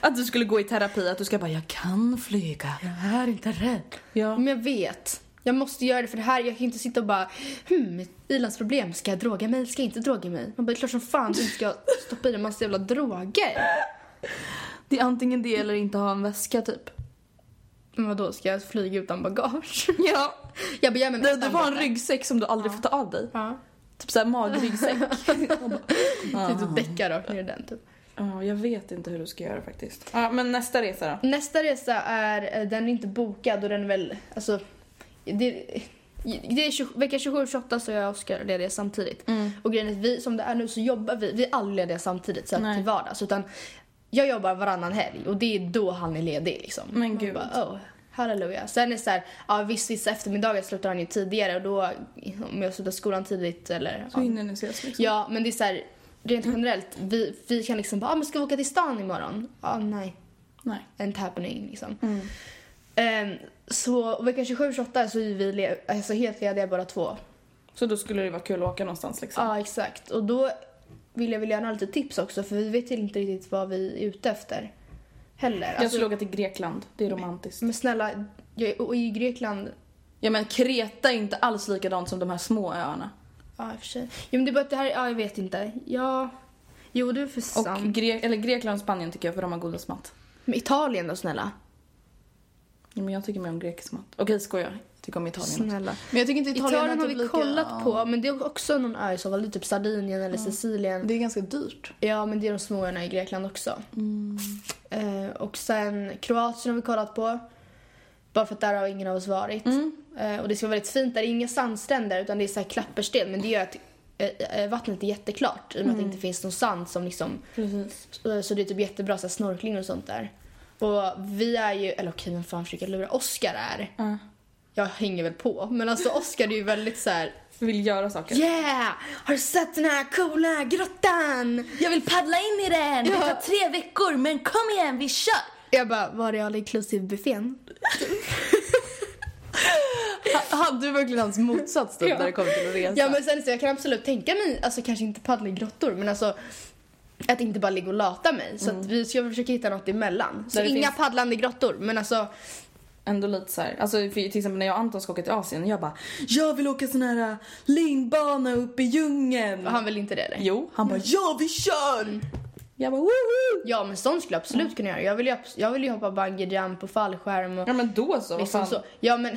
Att du skulle gå i terapi, att du ska bara jag kan flyga. Jag är inte rädd. Ja. Men jag vet. Jag måste göra det för det här, jag kan inte sitta och bara hmm, ilandsproblem, ska jag droga mig, ska jag inte droga mig? Man bara, klart som fan du inte ska stoppa i dig en massa jävla droger. Det är antingen det eller inte ha en väska typ. Men vadå, ska jag flyga utan bagage? Ja. Jag begär mig Du, du får en ryggsäck som du aldrig får ta av dig. Ja. Typ såhär magryggsäck. Sitter och däckar rakt ner i den typ. Ja, jag vet inte hur du ska göra faktiskt. Ja, men nästa resa då? Nästa resa är, eh, den är inte bokad och den är väl, alltså, det, det är 20, vecka 27 och 28 så är jag och Oskar lediga samtidigt. Och grejen är att vi, som det är nu så jobbar vi, vi är aldrig lediga samtidigt så att till vardags. Utan jag jobbar varannan helg och det är då han är ledig liksom. Men gud. Bara, oh, halleluja. Sen är det så här, ja visst vissa eftermiddagar slutar han ju tidigare och då, om jag slutar skolan tidigt eller... Så hinner ni ses liksom. Ja, men det är så här, rent generellt, vi, vi kan liksom bara, ah, men ska vi åka till stan imorgon? Ja, nej. Nej. Inte happening liksom. Mm. Ehm, så vecka 27-28 så är vi le- alltså, helt lediga båda två. Så då skulle det vara kul att åka någonstans liksom. Ja, exakt. Och då vill jag väl gärna ha lite tips också för vi vet inte riktigt vad vi är ute efter. Heller. Jag Alltså, skulle åka till Grekland. Det är romantiskt. Men snälla, jag, och i Grekland, Ja men Kreta är inte alls likadant som de här små öarna. ja i och för sig. Jo men det är bara att det här, ja jag vet inte. Ja, jo du är för Och sant. Gre- eller Grekland och Spanien tycker jag för de har godast mat. Men Italien då snälla? Ja, men jag tycker mer om grekisk mat. Okej, skojar. Jag tycker om Italien också. Snälla. Men jag tycker inte Italien, Italien, har typ vi lika- kollat ja. på, men det är också någon ö i så fall. Det typ Sardinien eller Sicilien. Det är ganska dyrt. Ja, men det är de små öarna i Grekland också. Eh, och sen Kroatien har vi kollat på. Bara för att där har ingen av oss varit. Eh, och det ska vara väldigt fint. Där är inga sandstränder utan det är så här klappersten. Men det gör att eh, eh, vattnet är jätteklart i och med att det inte finns någon sand som liksom... Precis. Så, så det är typ jättebra så här, snorkling och sånt där. Och vi är ju, eller okej vem fan försöker lura? Oscar är. Ja. Jag hänger väl på. Men alltså Oscar är ju väldigt så här. Vill göra saker. Yeah! Har du sett den här coola grottan? Jag vill paddla in i den! Det tar tre veckor, men kom igen, vi kör! Jag bara, var är all inclusive buffén? Hade du verkligen hans motsats typ, Ja. när det kommer till att resa? Ja men sen så jag kan absolut tänka mig, alltså kanske inte paddla i grottor men alltså att inte bara ligga och lata mig. Så att vi ska försöka hitta något emellan. Så inga finns- paddlande grottor men alltså Ändå lite så här. Alltså till exempel när jag och Anton ska åka till Asien, jag bara Jag vill åka sån här äh, linbana upp i djungeln. han vill inte det eller? Jo, han bara ja vi kör! Jag bara woho! Ja men sånt skulle jag absolut kunna göra. Jag vill ju, jag vill ju hoppa bungee jump och fallskärm och Ja men då så, liksom så. Ja men,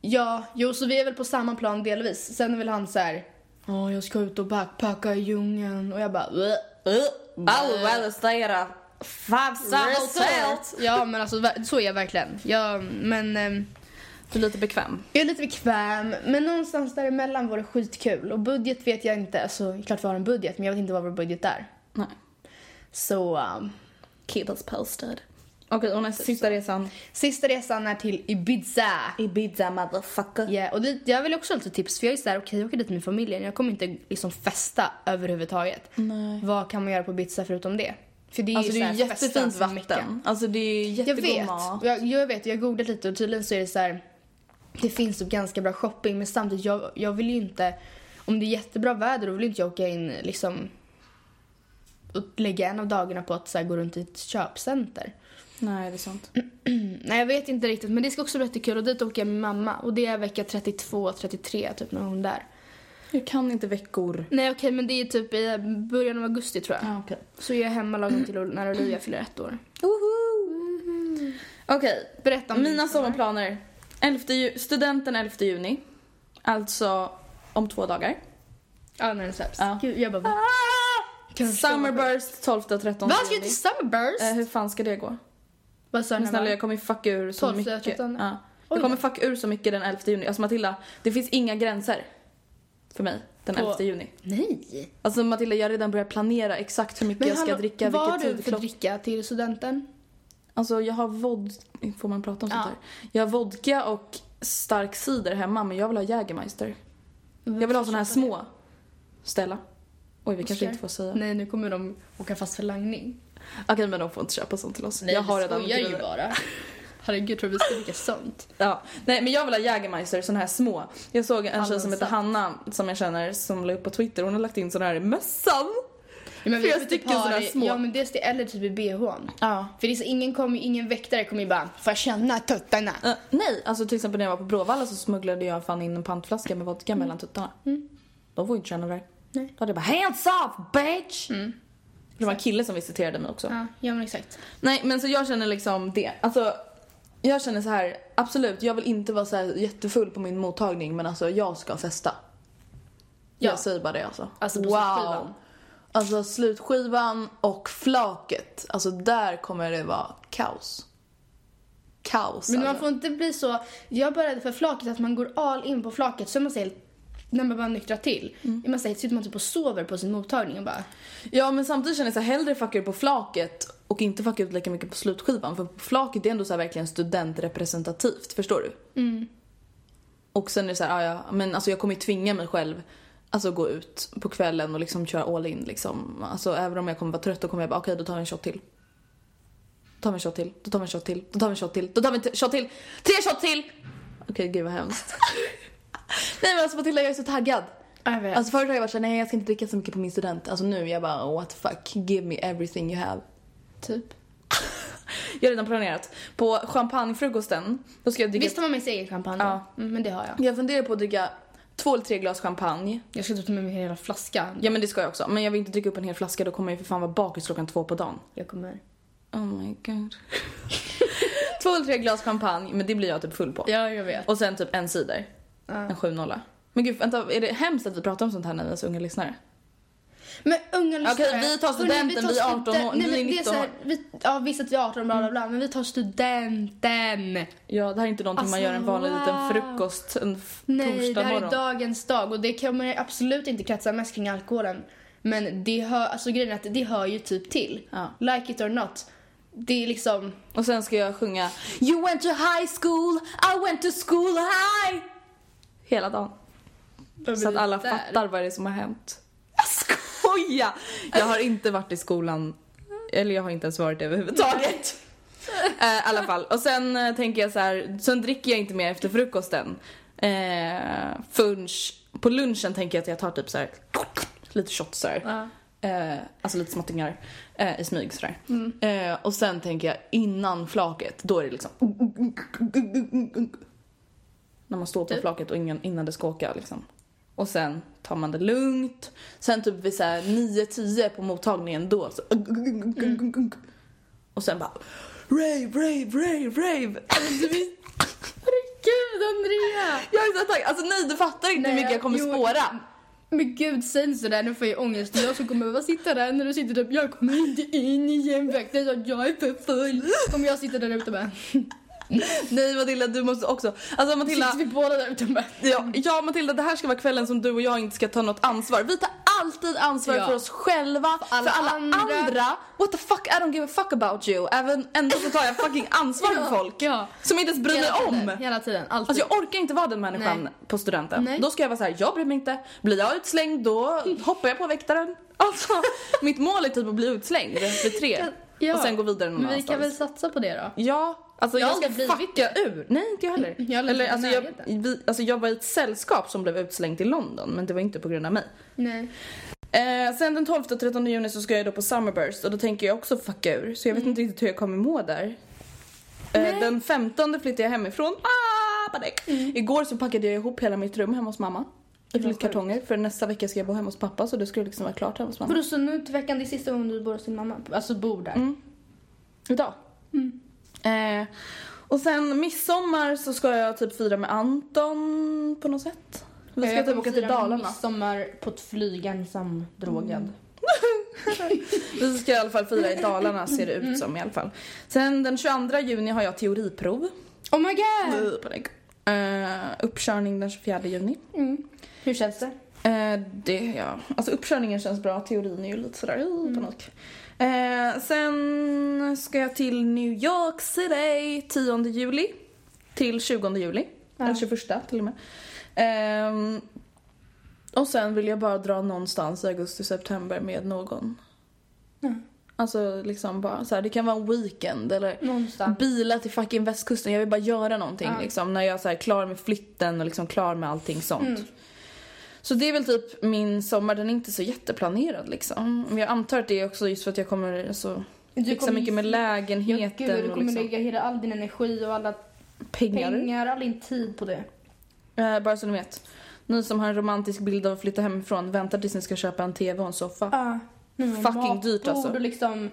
ja, jo så vi är väl på samma plan delvis. Sen väl han så här. Ja, jag ska ut och backpacka i djungeln och jag bara "Bleh." I'll rather stay at a five star hotel. Ja men alltså så är jag verkligen. Ja, men ehm, Du är lite bekväm. jag är lite bekväm. Men någonstans däremellan vore skitkul. Och budget vet jag inte. Alltså klart vi har en budget men jag vet inte vad vår budget är. Nej. Så um, Keep us posted. Okej, och nästa sista resan. sista resan är till Ibiza. Ibiza motherfucker. Ja, och det, jag vill också ha lite tips för jag är såhär, okej jag åker dit med familjen. Jag kommer inte liksom festa överhuvudtaget. Nej. Vad kan man göra på Ibiza förutom det? För det är Alltså ju det är jättefint vatten. mecka. Alltså det är Jag jättegod vet. mat. Jag, jag vet, jag googlat lite och tydligen så är det så här. Det finns typ ganska bra shopping men samtidigt jag, jag vill ju inte, om det är jättebra väder då vill inte jag åka in liksom och lägga en av dagarna på att så här, gå runt i ett köpcenter. Nej, det är sant. Nej jag vet inte riktigt men det ska också bli jättekul och dit åker jag med mamma och det är vecka 32, 33 typ någon gång där. Jag kan inte veckor. Nej okej men det är typ i början av augusti tror jag. Ja, okej. Så är jag hemma lagom till när Olivia fyller ett år. Okej, Berätta om mina sommarplaner. 11 ju- studenten 11 juni. Alltså om två dagar. Ja när den släpps. Ja. Gud, jag bara? Kanske Summerburst 12 och 13 Vad ska du juni. till Summerburst? Eh, hur fan ska det gå? Vad sa Men snälla jag kommer fucka ur så 12, mycket. 13? Ja. Jag kommer fucka ur så mycket den 11 juni. Alltså Matilda, det finns inga gränser. För mig, den På- 11 juni. Nej. Alltså Matilda, jag har redan börjat planera exakt hur mycket jag ska hallå, dricka, vad har vilket du för klock- dricka till studenten? Alltså jag har vod... Får man prata om sånt Ja. här? Jag har vodka och stark cider hemma men jag vill ha Jägermeister. Jag vill ha såna här små. Stella. Oj, vi kanske inte får säga. Nej, nu kommer de åka fast för langning. Okej, men de får inte köpa sånt till oss. Nej, jag har redan skojar ju bara. Herregud, tror du vi ska dricka sånt? Ja, nej men jag vill ha Jägermeister, såna här små. Jag såg en tjej som heter. Hanna som jag känner som la upp på Twitter. Hon har lagt in såna här i mössan. Ja, men Flera typ stycken sådana i- små. Ja, men dels det eller typ i bhn. Ja. För det är så, ingen, kommer, ingen väktare kommer ju bara, får jag känna tuttarna? Eh, nej, alltså till exempel när jag var på Bråvalla så smugglade jag fan in en pantflaska med vodka mellan tuttarna. De får inte känna det. Nej. Då hade jag bara hands off bitch! Det var en kille som visiterade mig också. Ja, ja men exakt. Nej, men så jag känner liksom det. Alltså, jag känner så här, absolut, jag vill inte vara så här jättefull på min mottagning, men alltså jag ska festa. Ja. Jag säger bara det alltså. Alltså, på slutskivan. Alltså slutskivan och flaket, alltså där kommer det vara kaos. Kaos Men man alltså. får inte bli så... Jag började för flaket, att man går all in på flaket så är man så helt... När man bara nyktrar till. Mm. Man helt, sitter man typ och sover på sin mottagning och bara... Ja men samtidigt känner jag så här, hellre fucka på flaket och inte fucka ut lika mycket på slutskivan. För på flaket är ändå så här verkligen studentrepresentativt, förstår du? Mm. Och sen är det så här, ja, men alltså jag kommer ju tvinga mig själv Alltså gå ut på kvällen och liksom köra all in liksom. Alltså även om jag kommer vara trött då kommer jag bara okej då tar vi en shot till. Då tar vi en shot till, då tar vi en shot till, då tar vi en shot till, då tar vi en shot till, tre shot till! Okej gud vad hemskt. Nej men alltså Matilda jag är så taggad. Jag vet. Alltså förut har jag varit såhär, nej jag ska inte dricka så mycket på min student. Alltså nu jag bara what the fuck, give me everything you have. typ. Jag har redan planerat. På champagnefrukosten, då ska jag dricka... Visst har man med sig egen champagne? Ja. Mm, men det har jag. Jag funderar på att dricka två eller tre glas champagne. Jag ska ta med mig hela flaskan. Ja men det ska jag också. Men jag vill inte dricka upp en hel flaska, då kommer jag för fan vara bakis klockan två på dagen. Jag kommer. Oh my god. två eller tre glas champagne, men det blir jag typ full på. Ja, jag vet. Och sen typ en cider. En 7-0. Men gud, vänta, är det hemskt att vi pratar om sånt här när vi är så unga lyssnare? Men unga lyssnare. Okej, vi tar studenten, tar vi är 18 år, studen- vi är Nej, men det 19 så här, år. vi, Ja, visst att vi är 18 bla bla bla, men vi tar studenten. Ja, det här är inte någonting man Alltså, gör en vanlig liten wow. frukost en Nej, det här morgon. är dagens dag och det kommer absolut inte kretsa mest kring alkoholen. Men det hör, alltså grejen är att det hör ju typ till. Ja. Like it or not. Det är liksom... Och sen ska jag sjunga You went to high school, I went to school high. Hela dagen. Så att alla fattar vad det är som har hänt. Jag skojar! Jag har inte varit i skolan, eller jag har inte ens varit det överhuvudtaget. Eh, I alla fall. Och sen eh, tänker jag så här, sen dricker jag inte mer efter frukosten. Uh, förrän på lunchen tänker jag att jag tar typ så här lite shots så här. Eh, alltså lite småttingar eh, i smyg sådär. Eh, och sen tänker jag innan flaket, då är det liksom När man står på Typ. flaket och ingen, innan det ska åka liksom. Och sen tar man det lugnt. Sen typ vid såhär 9-10 på mottagningen då så Och sen bara Rave, rave, rave, rave! Alltså, du är- Gud Andrea! jag är så taggad. Alltså nej du fattar inte hur mycket jag kommer jo, spåra. Men gud, säg inte sådär, nu får jag ångest. Jag som kommer behöva sitta där när du sitter typ, jag kommer inte in igen faktiskt, att jag är för full. Kommer jag sitta där ute och bara, Nej Matilda du måste också, alltså Matilda sitter vi båda där bara, Ja, ja Matilda, det här ska vara kvällen som du och jag inte ska ta något ansvar. Vi tar alltid ansvar Ja. för oss själva, för alla, alla andra. andra. What the fuck, I don't give a fuck about you. Även ändå så tar jag fucking ansvar för folk Ja. som inte ens bryr mig om. hela tiden, alltid. Alltså jag orkar inte vara den människan Nej. på studenten. Nej. Då ska jag vara så här: jag bryr mig inte. Blir jag utslängd då hoppar jag på väktaren. Alltså, mitt mål är typ att bli utslängd vid tre. Ja. Och sen gå vidare någon Men vi kan väl satsa på det då? Ja, alltså Jag jag, ska fucka ur. Nej, inte jag heller. Jag Eller, alltså, jag, vi, alltså, jag var i ett sällskap som blev utslängt i London, men det var inte på grund av mig. Nej. Eh, sen den 12 och 13 juni så ska jag då på Summerburst och då tänker jag också fucka ur, så jag vet inte riktigt hur jag kommer må där. Eh, den 15 flyttar jag hemifrån. Ah, panik. Igår så packade jag ihop hela mitt rum hemma hos mamma. I flyttkartonger, för nästa vecka ska jag bo hemma hos pappa så det skulle liksom vara klart hemma hos mamma. Vadå, så nu till veckan, det är sista gången du bor hos din mamma? Alltså bor där? Mm. Idag. Eh, och sen midsommar så ska jag typ fira med Anton på något sätt. Vi ska Jag typ åka till Dalarna. midsommar på ett flyg ensam drogad. Vi ska i alla fall fira i Dalarna ser det ut som i alla fall. Sen den 22 juni har jag teoriprov. Oh my god! Uh, uppkörning den 24 juni. Hur känns det? Eh, det, ja. Alltså uppkörningen känns bra, teorin är ju lite sådär uh, panik. Eh, sen ska jag till New York City 10 juli till 20 juli. Eller 21 till och med. Ehm, och sen vill jag bara dra någonstans i augusti-september med någon. Alltså liksom bara så här, det kan vara en weekend eller Någonstans. bila till fucking västkusten. Jag vill bara göra någonting Ja. liksom när jag är klar med flytten och liksom klar med allting sånt. Mm. Så det är väl typ min sommar, den är inte så jätteplanerad liksom. Men jag antar att det är också just för att jag kommer Du fixa mycket med lägenheten Ja, gud, du kommer liksom lägga hela all din energi och alla pengar. pengar, all din tid på det. Eh, bara så ni vet. Ni som har en romantisk bild av att flytta hemifrån, vänta tills ni ska köpa en TV och en soffa. Ja. fucking dyrt alltså. och liksom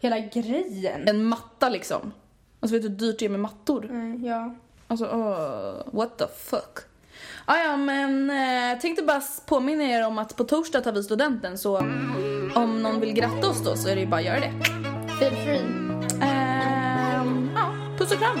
hela grejen. En matta liksom. Alltså vet du hur dyrt det är med mattor? Nej, ja. Alltså, uh, what the fuck. Ah, ja, men eh, tänkte bara påminna er om att på torsdag tar vi studenten så om någon vill gratta oss då så är det ju bara att göra det. Feel free. Ehm, ja, puss och kram.